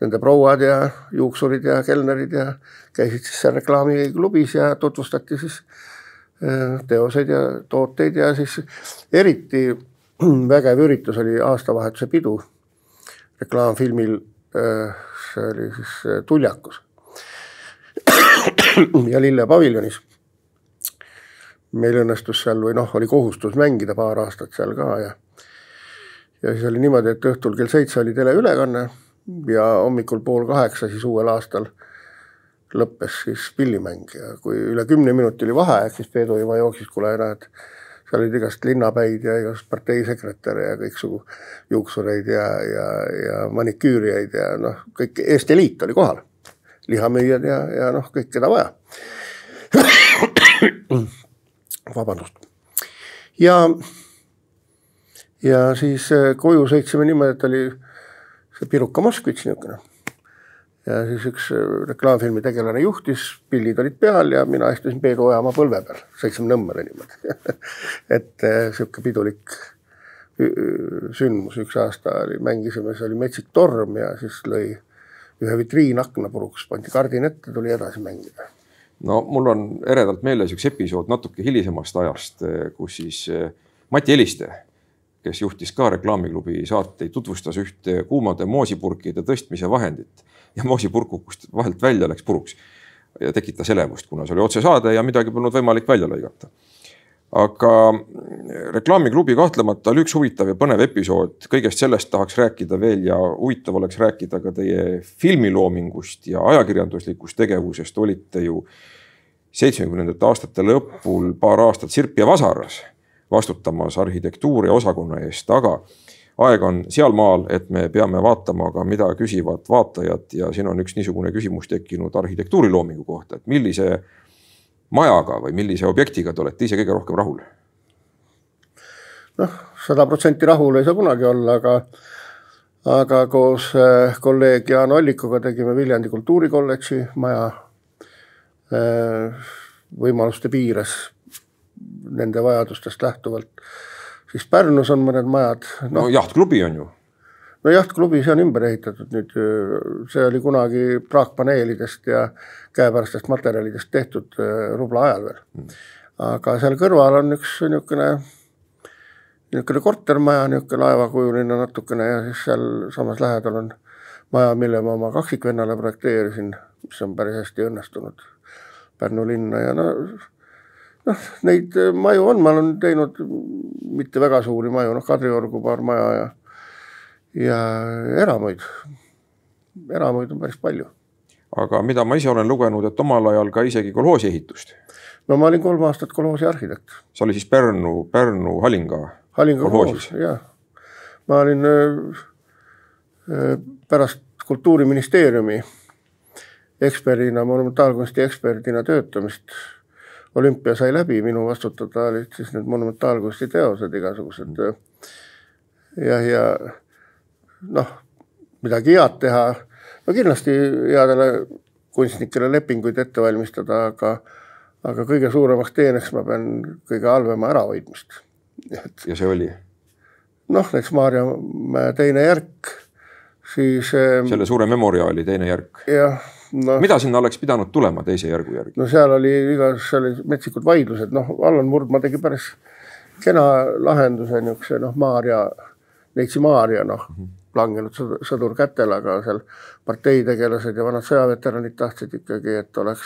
nende prouad ja juuksurid ja kelnerid ja käisid siis seal reklaamiklubis ja tutvustati siis teoseid ja tooteid ja siis eriti vägev üritus oli aastavahetuse pidu reklaamfilmil, see oli siis äh, Tuljakus ja Lille paviljonis. meil õnnestus seal või noh, oli kohustus mängida paar aastat seal ka ja ja siis oli niimoodi, et õhtul kell seitse oli teleülekanne ja hommikul pool kaheksa siis uuel aastal lõppes siis pillimäng ja kui üle kümne minuti oli vaheaeg, siis Peedu juba jooksis, kuule näed, seal olid igast linnapäid ja igast parteisekretäre ja kõiksugu juuksureid ja, ja, ja maniküürijaid ja noh, kõik Eesti Eliit oli kohal lihamüüjad ja, ja noh, kõik, keda vaja. vabandust. ja, ja siis äh, koju sõitsime niimoodi, et oli see Piruka Moskvitš niisugune. Ja siis üks äh, reklaamfilmi tegelane juhtis, pillid olid peal ja mina istusin Peedu Ojamaa põlve peal, sõitsime Nõmmele niimoodi. et niisugune pidulik ü- ü- sündmus, üks aasta oli, mängisime, see oli Metsik torm ja siis lõi ühe vitriinakna puruks, pandi kardin ette, tuli edasi mängida.
no mul on eredalt meeles üks episood natuke hilisemast ajast, kus siis Mati Eliste, kes juhtis ka reklaamiklubi saateid, tutvustas ühte kuumade moosipurkide tõstmise vahendit ja moosipurk kukkus vahelt välja, läks puruks ja tekitas elevust, kuna see oli otsesaade ja midagi polnud võimalik välja lõigata. Aga reklaamiklubi kahtlemata oli üks huvitav ja põnev episood, kõigest sellest tahaks rääkida veel ja huvitav oleks rääkida ka teie filmiloomingust ja ajakirjanduslikust tegevusest, olite ju seitsmekümnendate aastate lõpul paar aastat Sirp ja Vasaras vastutamas arhitektuuri osakonna eest, aga aeg on sealmaal, et me peame vaatama ka, mida küsivad vaatajad ja siin on üks niisugune küsimus tekkinud arhitektuuriloomingu kohta, et millise majaga või millise objektiga te olete ise kõige rohkem rahul?
noh, sada protsenti rahul ei saa kunagi olla, aga aga koos äh, kolleeg Jaan Ollikuga tegime Viljandi Kultuurikolledži maja äh, võimaluste piires nende vajadustest lähtuvalt. Siis Pärnus on mõned majad,
no
noh,
jahtklubi on ju,
no jahtklubi, see on ümber ehitatud nüüd, see oli kunagi praakpaneelidest ja käepärastest materjalidest tehtud äh, rubla ajal veel. aga seal kõrval on üks niisugune, niisugune kortermaja, niisugune laevakujuline natukene ja siis sealsamas lähedal on maja, mille ma oma kaksikvennale projekteerisin, mis on päris hästi õnnestunud Pärnu linna ja no noh, neid maju on, ma olen teinud mitte väga suuri maju, noh Kadriorgu paar maja ja ja eramuid, eramuid on päris palju.
aga mida ma ise olen lugenud, et omal ajal ka isegi kolhoosi ehitust.
no ma olin kolm aastat kolhoosi arhitekt,
see oli siis Pärnu, Pärnu Halinga.
Halinga
Kolhoosis.
kolhoos, jah. ma olin öö, öö, pärast Kultuuriministeeriumi eksperdina, monumentaalkunsti eksperdina töötamist. Olümpia sai läbi, minu vastutada olid siis need monumentaalkunsti teosed igasugused. jah, ja noh, midagi head teha, no kindlasti headele kunstnikele lepinguid ette valmistada, aga aga kõige suuremaks teeneks ma pean kõige halvema ärahoidmist. et
ja see oli
noh, näiteks Maarjamäe teine järk, siis
selle suure memoriaali teine järk.
jah,
no,. mida sinna oleks pidanud tulema teise järgu järgi?
no seal oli igas, seal olid metsikud vaidlused, noh, Allan Murdmaa tegi päris kena lahenduse niisuguse noh, Maarja, Neitsi Maarja noh mm -hmm., langenud sõdur kätel, aga seal parteitegelased ja vanad sõjaveteranid tahtsid ikkagi, et oleks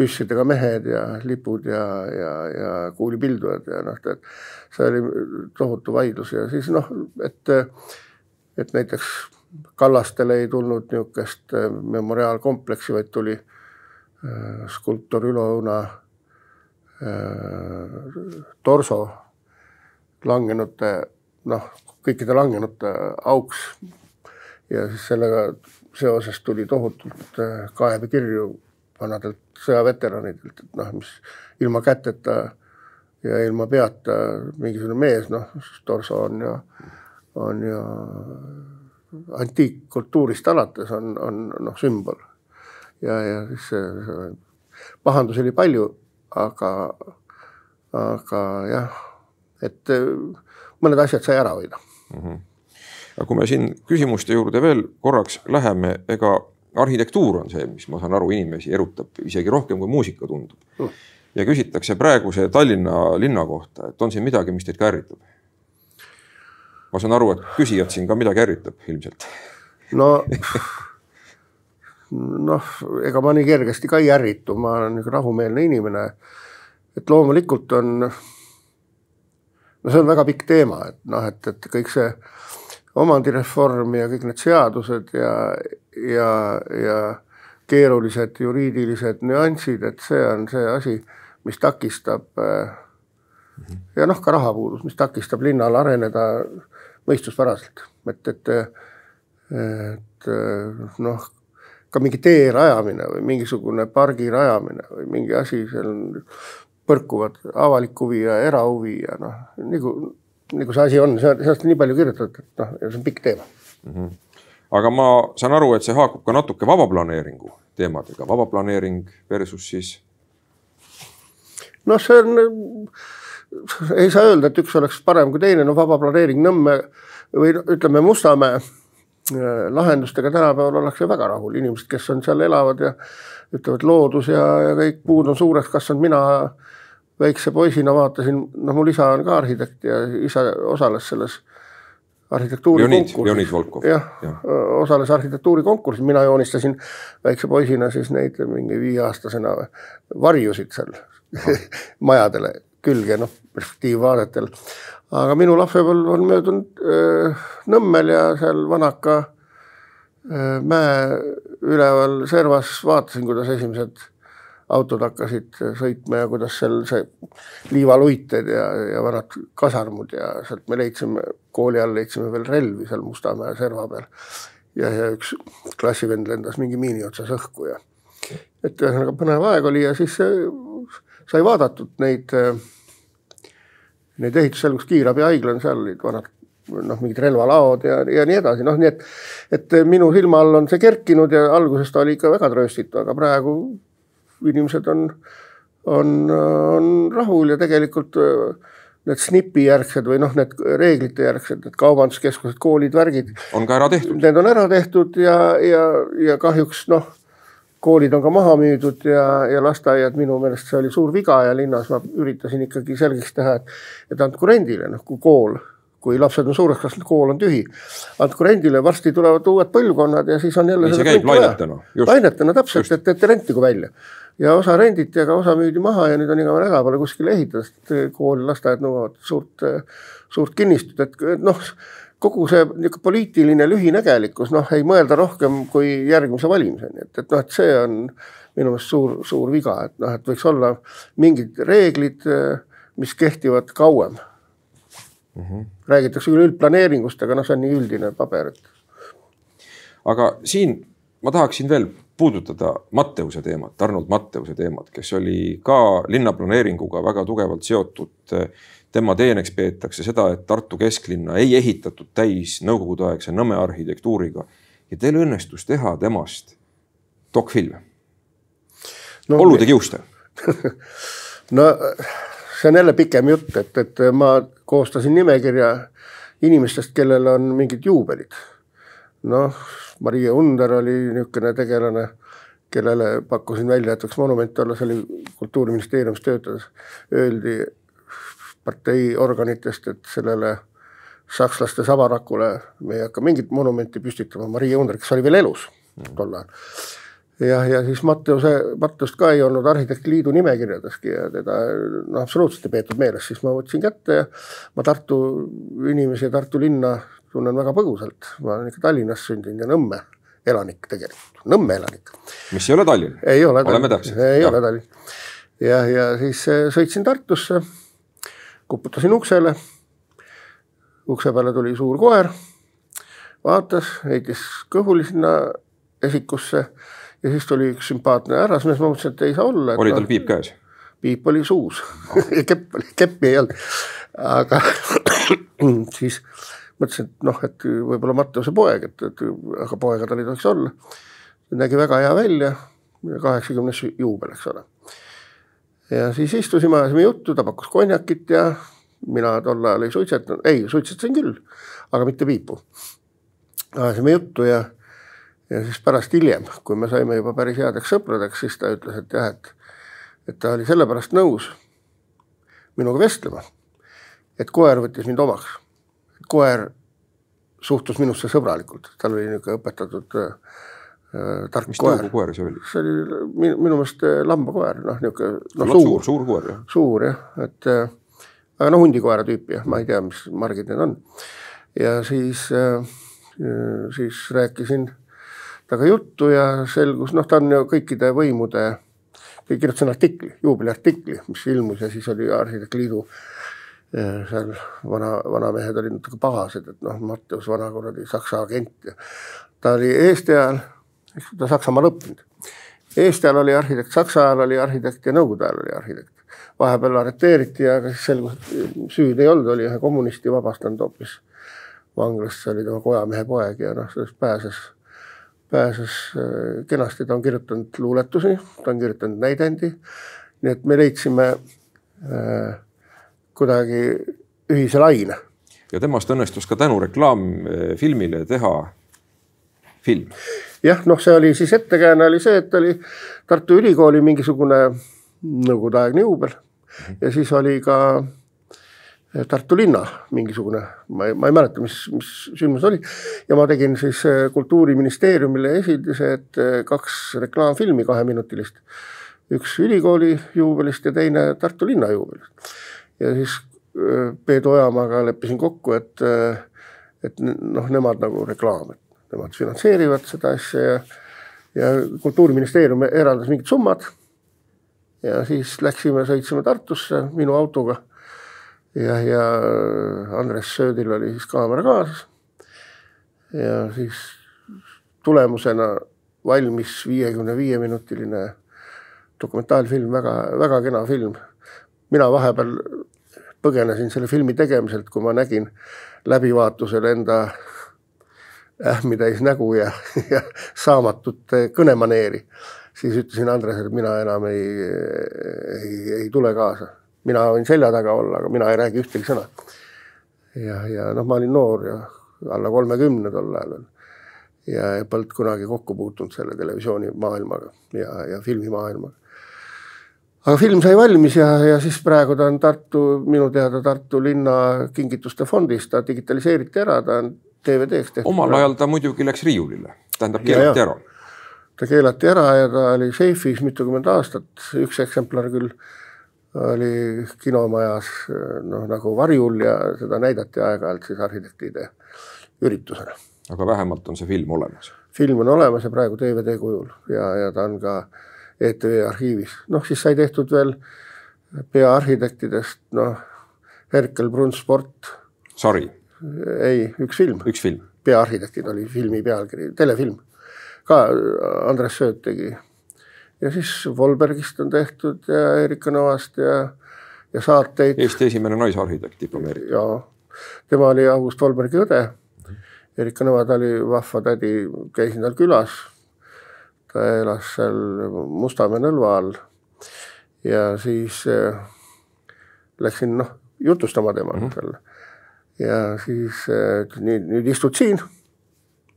püssidega mehed ja lipud ja, ja, ja kuulipildujad ja noh, et see oli tohutu vaidlus ja siis noh, et, et näiteks Kallastele ei tulnud niisugust äh, memoriaalkompleksi, vaid tuli äh, skulptor Ülo Õuna äh, torso langenute noh, kõikide langenute auks. ja siis sellega seoses tuli tohutult kaebekirju vanadelt sõjaveteranidelt, et noh, mis ilma käteta ja ilma peata mingisugune mees, noh, torso on ju, on ju antiikkultuurist alates on, on noh, sümbol. ja, ja siis pahandusi oli palju, aga, aga jah, et mõned asjad sai ära hoida mm.
-hmm. aga kui me siin küsimuste juurde veel korraks läheme, ega arhitektuur on see, mis ma saan aru, inimesi erutab isegi rohkem kui muusika tundub mm.. ja küsitakse praeguse Tallinna linna kohta, et on siin midagi, mis teid ka ärritab? Ma saan aru, et küsijat siin ka midagi ärritab ilmselt.
no noh, ega ma nii kergesti ka ei ärritu, ma olen niisugune rahumeelne inimene. et loomulikult on, no see on väga pikk teema, et noh, et, et kõik see omandireform ja kõik need seadused ja, ja, ja keerulised juriidilised nüansid, et see on see asi, mis takistab ja noh, ka rahapuudus, mis takistab linnal areneda mõistuspäraselt, et, et, et noh, ka mingi tee rajamine või mingisugune pargi rajamine või mingi asi, seal põrkuvad avalik huvi ja erahuvi ja noh, nagu, nagu see asi on, sellest on nii palju kirjutatud, et noh, see on pikk teema mm.
-hmm. aga ma saan aru, et see haakub ka natuke vabaplaneeringu teemadega, vabaplaneering versus siis?
noh, see on ei saa öelda, et üks oleks parem kui teine, no vaba planeering Nõmme või ütleme, Mustamäe äh, lahendustega tänapäeval ollakse väga rahul, inimesed, kes on seal elavad ja ütlevad, loodus ja, ja kõik puud on suureks kasvanud, mina väikse poisina vaatasin, noh, mul isa on ka arhitekt ja isa osales selles arhitektuurikonkursis. jah ja., osales arhitektuurikonkursil, mina joonistasin väikse poisina siis neid mingi viieaastasena varjusid seal majadele külge, noh, perspektiivvaadetel. aga minu lapsepõlv on möödunud öö, Nõmmel ja seal Vanaka öö, mäe üleval servas vaatasin, kuidas esimesed autod hakkasid sõitma ja kuidas seal see liivaluited ja, ja vanad kasarmud ja sealt me leidsime, kooli all leidsime veel relvi seal Mustamäe serva peal. ja, ja üks klassivend lendas mingi miini otsas õhku ja et ühesõnaga põnev aeg oli ja siis sai vaadatud neid, äh, neid ehitusi, kus kiirabihaigla on, seal olid vanad noh, mingid relvalaod ja, ja nii edasi, noh, nii et, et minu silma all on see kerkinud ja alguses ta oli ikka väga trööstitu, aga praegu inimesed on, on, on rahul ja tegelikult äh, need SNP-i järgsed või noh, need reeglite järgsed, need kaubanduskeskused, koolid, värgid.
on ka ära tehtud.
Need on ära tehtud ja, ja, ja kahjuks noh koolid on ka maha müüdud ja, ja lasteaiad, minu meelest see oli suur viga ja linnas ma üritasin ikkagi selgeks teha, et, et andku rendile, noh kui kool, kui lapsed on suureks kasvanud, kool on tühi. andku rendile, varsti tulevad uued põlvkonnad ja siis on jälle.
see käib lainetena.
lainetena täpselt, et, et rendtigu välja ja osa renditi, aga osa müüdi maha ja nüüd on igavene häda, pole kuskile ehitada, sest kool, lasteaed nõuavad suurt, suurt kinnistut, et noh kogu see niisugune poliitiline lühinägelikkus, noh, ei mõelda rohkem kui järgmise valimiseni, et, et noh, et see on minu meelest suur, suur viga, et noh, et võiks olla mingid reeglid, mis kehtivad kauem mm. -hmm. räägitakse küll üldplaneeringust, aga noh, see on nii üldine paber, et.
aga siin ma tahaksin veel puudutada Matteuse teemat, Arnold Matteuse teemat, kes oli ka linnaplaneeringuga väga tugevalt seotud tema teeneks peetakse seda, et Tartu kesklinna ei ehitatud täis nõukogudeaegse Nõmme arhitektuuriga ja teil õnnestus teha temast dokfilm no,. Ollu tegi juuste
no see on jälle pikem jutt, et, et ma koostasin nimekirja inimestest, kellel on mingid juubelid. noh, Maria Under oli niisugune tegelane, kellele pakkusin välja, et võiks monument olla, see oli kultuuriministeeriumis töötades, öeldi partei organitest, et sellele sakslaste sabarakule me ei hakka mingit monumenti püstitama, Maria Under, kes oli veel elus tol ajal jah, ja siis Matteuse, Matteust ka ei olnud arhitektiliidu nimekirjadeski ja teda noh, absoluutselt ei peetud meeles, siis ma võtsin kätte ja ma Tartu inimesi ja Tartu linna tunnen väga põgusalt, ma olen ikka Tallinnas sündinud ja Nõmme elanik tegelikult, Nõmme elanik.
mis ei ole Tallinn?
ei ole
oleme täpsed.
ei ja. ole Tallinn. jah, ja siis eh, sõitsin Tartusse, koputasin uksele. ukse peale tuli suur koer, vaatas, heitis kõhuli sinna esikusse ja siis tuli üks sümpaatne härrasmees, ma mõtlesin, et ei saa olla.
oli tal piip käes?
piip oli suus ja kepp oli, keppi ei olnud. aga siis mõtlesin, et noh, et võib-olla Matteuse poeg, et, et aga poega tal ei tohiks olla. nägi väga hea välja, kaheksakümnes juubel, eks ole. Ja siis istusime, ajasime juttu, ta pakkus konjakit ja mina tol ajal ei suitsetanud, ei suitsetasin küll, aga mitte piipu. ajasime juttu ja ja siis pärast hiljem, kui me saime juba päris headeks sõpradeks, siis ta ütles, et jah, et, et ta oli sellepärast nõus minuga vestlema, et koer võttis mind omaks. koer suhtus minusse sõbralikult, tal oli niisugune õpetatud äh, tark
mis
koer.
koer see oli?
see oli minu, minu meelest äh, lambakoer, noh niisugune
noh, suur, suur, suur koer jah.
suur jah, et äh, aga noh, hundikoera tüüpi jah, ma ei tea, mis margid need on. ja siis äh,, siis rääkisin temaga juttu ja selgus, noh, ta on ju kõikide võimude, kirjutasin artikli, juubeliartikli, mis ilmus ja siis oli Arhitektliidu eh, seal vana, vanamehed olid natuke pahased, et noh, Matteus vana kuradi Saksa agent ja ta oli Eesti ajal, ta Saksamaal õppinud. Eesti ajal oli arhitekt, Saksa ajal oli arhitekt ja Nõukogude ajal oli arhitekt. vahepeal arreteeriti, aga siis selgus, et süüd ei olnud, oli ühe kommunisti vabastanud hoopis vanglast, see oli tema kojamehe poeg ja noh, sellest pääses pääses äh, kenasti, ta on kirjutanud luuletusi, ta on kirjutanud näidendi. nii et me leidsime äh, kuidagi ühise laine.
ja temast õnnestus ka tänu reklaamfilmile teha film.
jah, noh, see oli siis ettekääne oli see, et oli Tartu Ülikooli mingisugune nõukogudeaegne juubel ja siis oli ka Tartu linna mingisugune, ma ei, ma ei mäleta, mis, mis sündmus oli. ja ma tegin siis äh, kultuuriministeeriumile esildise, et äh, kaks reklaamfilmi kaheminutilist. üks ülikooli juubelist ja teine Tartu linna juubelist. ja siis Peedu Ojamaaga leppisin kokku, et, et noh, nemad nagu reklaam, et nemad finantseerivad seda asja ja, ja kultuuriministeerium eraldas mingid summad. ja siis läksime, sõitsime Tartusse minu autoga ja, ja Andres Söödil oli siis kaamera kaasas. ja siis tulemusena valmis viiekümne viie minutiline dokumentaalfilm, väga, väga kena film. mina vahepeal põgenesin selle filmi tegemiselt, kui ma nägin läbivaatusel enda ähmitäis nägu ja, ja saamatut kõnemaneeri, siis ütlesin Andresele, et mina enam ei, ei, ei tule kaasa mina võin selja taga olla, aga mina ei räägi ühtegi sõna. ja, ja noh, ma olin noor ja alla kolmekümne tol ajal veel. ja polnud kunagi kokku puutunud selle televisioonimaailmaga ja, ja filmimaailmaga. aga film sai valmis ja, ja siis praegu ta on Tartu, minu teada Tartu linna kingituste fondis, ta digitaliseeriti ära, ta on DVD-ks
tehtud. omal ajal ta muidugi läks riiulile, tähendab keelati ära
ta keelati ära ja ta oli seifis mitukümmend aastat, üks eksemplar küll oli kinomajas noh, nagu varjul ja seda näidati aeg-ajalt siis arhitektide üritusena.
aga vähemalt on see film olemas?
film on olemas ja praegu DVD kujul ja, ja ta on ka ETV arhiivis, noh siis sai tehtud veel peaarhitektidest noh, Herkel Brunsport.
sari?
Ei, üks film.
üks film.
peaarhitektid oli filmi pealkiri, telefilm. ka Andres Sööt tegi ja siis Volbergist on tehtud ja Erika Nõvast ja, ja saateid.
Eesti esimene naisarhitekt diplomeeritud.
jaa, tema oli August Volbergi õde. Erika Nõva, ta oli vahva tädi, käisin tal külas. ta elas seal Mustamäe nõlva all. ja siis äh, läksin noh jutustama temaga mm -hmm. seal. Ja siis äh, nüüd, nüüd istud siin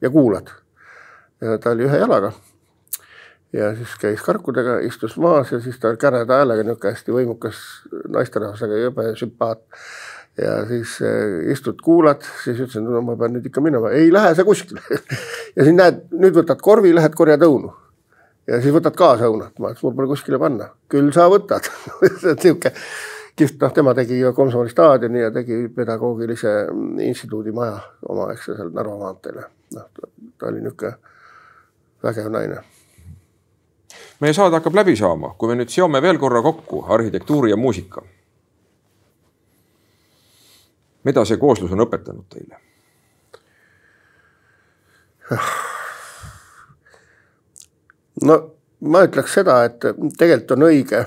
ja kuulad. ja ta oli ühe jalaga. ja siis käis karkudega, istus maas ja siis ta käreda häälega niisugune hästi võimukas naisterahvas, aga jube sümpaat. ja siis äh, istud, kuulad, siis ütlesin, no ma pean nüüd ikka minema, ei lähe sa kuskile ja siis näed, nüüd võtad korvi, lähed korjad õunu ja siis võtad kaasa õunat, ma ütlesin, mul pole kuskile panna, küll sa võtad niisugune kihvt, noh, tema tegi ju Komsomoli staadioni ja tegi pedagoogilise instituudi maja omaaegse seal Narva maanteel. noh, ta oli niisugune vägev naine.
meie saade hakkab läbi saama, kui me nüüd seome veel korra kokku arhitektuuri ja muusika. mida see kooslus on õpetanud teile?
no ma ütleks seda, et tegelikult on õige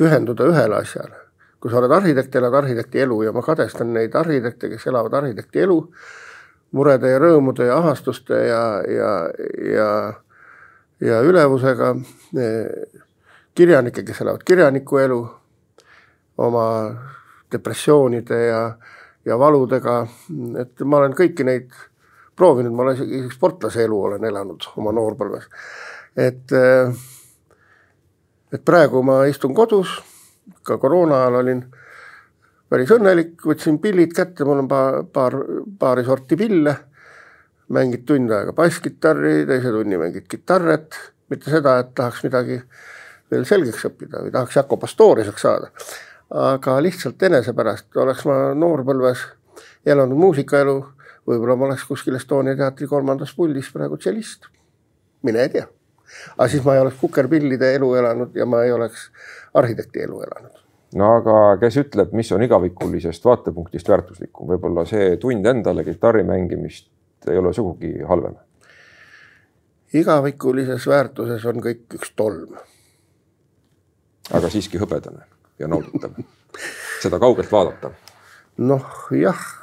pühenduda ühele asjale. kui sa oled arhitekt, elad arhitekti elu ja ma kadestan neid arhitekte, kes elavad arhitekti elu murede ja rõõmude ja ahastuste ja, ja, ja, ja ülevusega. kirjanikke, kes elavad kirjaniku elu oma depressioonide ja, ja valudega, et ma olen kõiki neid proovinud, ma olen isegi sportlase elu olen elanud oma noorpõlves. et äh, et praegu ma istun kodus, ka koroona ajal olin päris õnnelik, võtsin pillid kätte, mul on paar, paar, paari sorti pille. mängid tund aega basskitarri, teise tunni mängid kitarret, mitte seda, et tahaks midagi veel selgeks õppida või tahaks Jako Pastoriseks saada. aga lihtsalt enese pärast oleks ma noorpõlves elanud muusikaelu, võib-olla ma oleks kuskil Estonia teatri kolmandas puldis praegu tšellist. mine tea aga siis ma ei oleks kukerpillide elu elanud ja ma ei oleks arhitekti elu elanud.
no aga kes ütleb, mis on igavikulisest vaatepunktist väärtuslikum, võib-olla see tund endale kitarri mängimist ei ole sugugi halvem.
igavikulises väärtuses on kõik üks tolm.
aga siiski hõbedane ja nauditav seda kaugelt vaadata.
noh, jah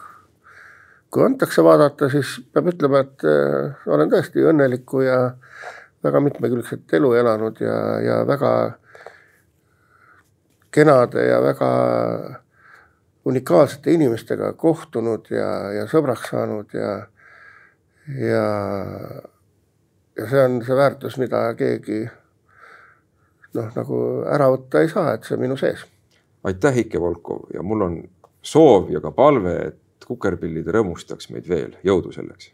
kui antakse vaadata, siis peab ütlema, et äh, olen tõesti õnneliku ja väga mitmekülgset elu elanud ja, ja väga kenade ja väga unikaalsete inimestega kohtunud ja, ja sõbraks saanud ja, ja, ja see on see väärtus, mida keegi noh, nagu ära võtta ei saa, et see on minu sees.
aitäh, Ike Volkov ja mul on soov ja ka palve, et kukerpillid rõõmustaks meid veel, jõudu selleks.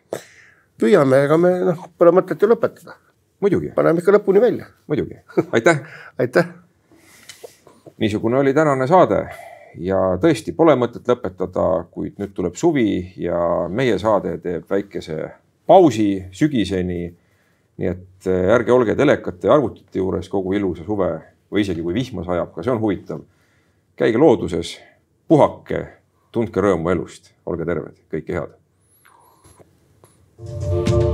püüame, ega me noh, pole mõtet ju lõpetada. Paneme ikka lõpuni välja.
muidugi, aitäh
aitäh.
niisugune oli tänane saade ja tõesti pole mõtet lõpetada, kuid nüüd tuleb suvi ja meie saade teeb väikese pausi sügiseni. nii et äh, ärge olge telekate ja arvutite juures kogu ilusa suve või isegi kui vihma sajab, ka see on huvitav. käige looduses, puhake, tundke rõõmu elust, olge terved, kõike head. thank you